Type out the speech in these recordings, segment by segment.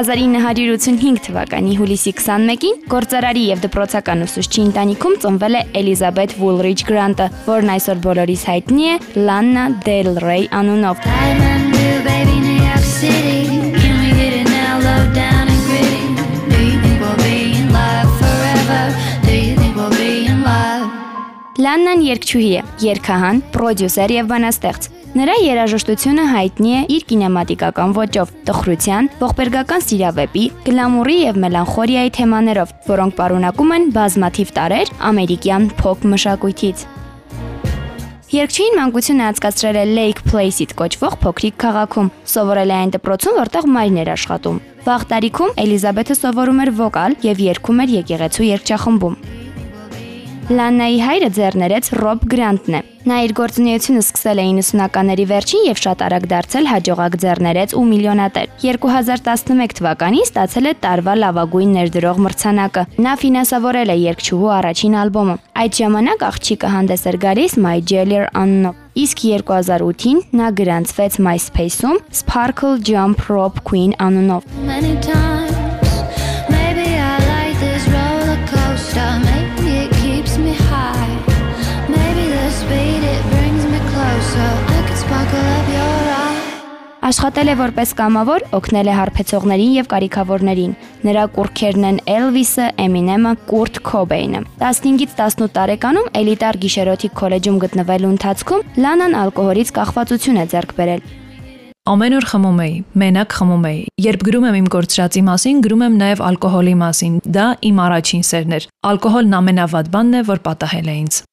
1985 թվականի հուլիսի 21-ին գործարարի եւ դպրոցական ուսուցչի ընտանիքում ծնվել է Էլիզաբեթ Վուլրիչ Գրանտը, որն այսօր բոլորիս հայտնի է Լաննա Դել Ռեյ անունով։? Լաննան երգչուհի է, երգահան, պրոդյուսեր եւ բանաստեղծ։ Նրա երաժշտությունը հայտնի է իր կինեմատիկական ոճով, տխրության, ողբերգական սիրավեպի, գլամուրի եւ մելանխոլիայի թեմաներով, որոնք պարունակում են բազմաթիվ տարեր ամերիկյան փոփ մշակույթից։ Երկչին մանկությունը անցկացրել է Lake Place-ից կոչվող փոքրիկ քաղաքում։ Սովորել է այն դպրոցում, որտեղ մայրն էր աշխատում։ Վաղ տարիքում Էլիզաբեթը սովորում էր վոկալ եւ երգում էր եկեղեցու երգչախմբում։ Լաննայի հայրը ձեռներեց Ռոբ Գրանտն է։ Նա իր գործունեությունը սկսել է 90-ականների վերջին եւ շատ արագ դարձել հաջողակ ձեռներեց ու միլիոնատեր։ 2011 թվականին ստացել է տարվա լավագույն ներդրող մրցանակը։ Նա ֆինանսավորել է երգչուհու առաջին ալբոմը։ Այդ ժամանակ աղջիկը հանդես էր գալիս My Jailer անունով։ Իսկ 2008-ին նա գրանցվեց MySpace-ում Sparkle Jump Rope Queen անունով։ Many times, Աշխատել է որպես կամավոր, օգնել է հարբեցողներին եւ կարիքավորներին։ Նրա կուրքերն են Elvis-ը, Eminem-ը, Kurt Cobain-ը։ 15-ից 18 տարեկանում էլիտար գիշերօթիկ քոլեջում գտնվելու ընթացքում Լանան ալկոհոլից կախվածություն է ձեռք բերել։ Ամեն օր խմում էի, մենակ խմում էի։ Երբ գրում եմ իմ գործրածի մասին, գրում եմ նաև ալկոհոլի մասին։ Դա իմ առաջին սերն էր։ Ալկոհոլն ամենավատ բանն է, որ պատահել է ինձ։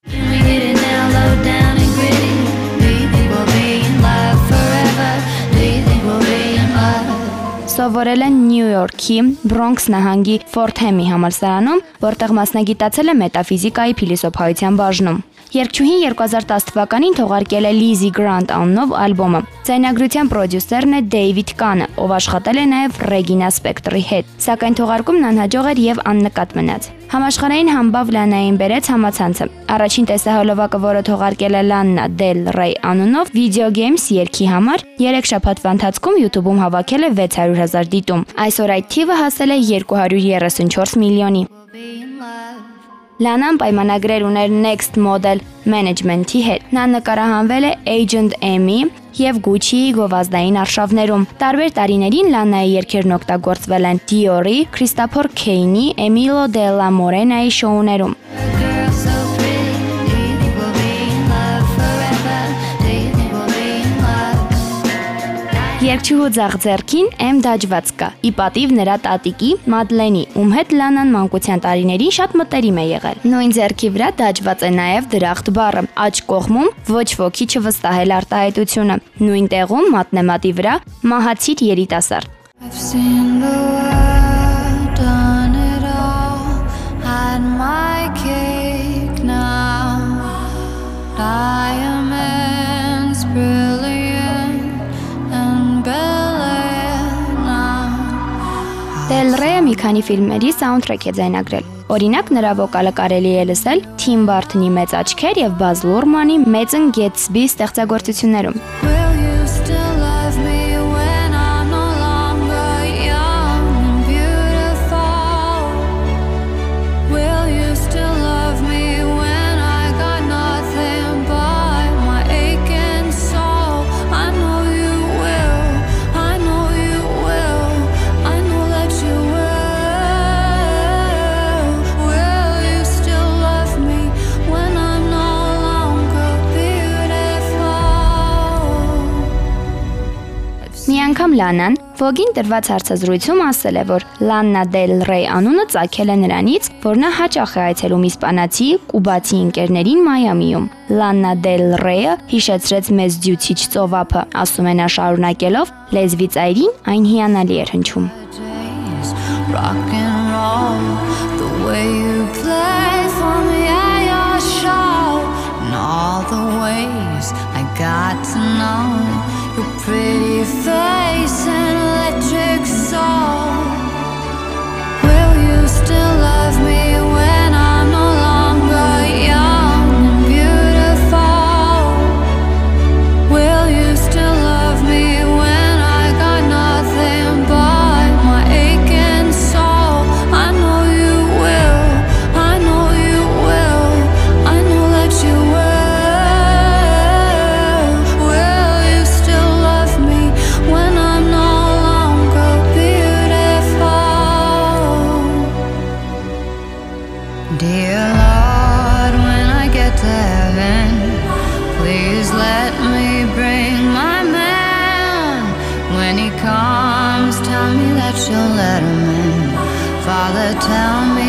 Սովորել է Նյու Յորքի Բրոնքս նահանգի Ֆորթհեմի համալսարանում, որտեղ մասնագիտացել է մետաֆիզիկայի փիլիսոփայության բաժնում։ Երգչուհին 2010 թվականին թողարկել է Lizzy Grant անունով ալբոմը։ Ձայնագրության պրոդյուսերն է Դեյվիդ Կանը, ով աշխատել է նաև Regina Spector-ի հետ, սակայն թողարկումն անհաջող էր եւ աննկատ մնաց։ Համաշխարհային համբավ Լանային բերեց համացանցը։ Առաջին տեսահոլովակը, որը թողարկել է Լաննա Del Rey անունով Video Games երգի համար, 3 շաբաթվա ընթացքում YouTube-ում հավաքել է 600.000 դիտում։ Այսօր այդ թիվը հասել է 234 միլիոնի։ Լանան պայմանագրեր ուներ Next Model Management-ի հետ։ Նա նկարահանվել է Agent M-ի եւ Gucci-ի գովազդային արշավներում։ Տարբեր տարիներին Լանայի երգերն օգտագործվել են Dior-ի, Christopher Kane-ի, Emilio Della Morena-ի շոուներում։ Երկչուհու ձախ ձեռքին M դաջված կա։ Ի պատիվ նրա տատիկի Մադլենի, ում հետ Լանան մանկության տարիներին շատ մտերիմ է եղել։ Նույն ձեռքի վրա դաջված է նաև դրախտ բառը։ Աջ կողմում ոչ ոքի չվստահել արտահայտությունը։ Նույն տեղում մատնեմատի վրա մահացիր երիտասարդ։ I've seen the world, մի քանի ֆիլմերի սաունդթրեք է ձայնագրել։ Օրինակ նրա վոկալը կարելի է լսել Թիմ Բարթոնի Մեծ աչքեր եւ Բազ Լուրմանի Մեծն Գետսբի ստեղծագործություններում։ Մի անգամ Լանան Vogue-ին տրված հարցազրույցում ասել է, որ Lana Del Rey անունը ծագել է նրանից, որ նա հաճախ է այցելում իսպանացի, կուբացի ընկերներին Մայամիում։ Lana Del Rey-ը հիշեցրեց մեզ դյուցիչ ծովափը, ասում է նա շարունակելով. լեզվի ծայրին այն հիանալի էր հնչում։ rock and roll, the way you play for me at your show, and all the ways I got to know your pretty face tell me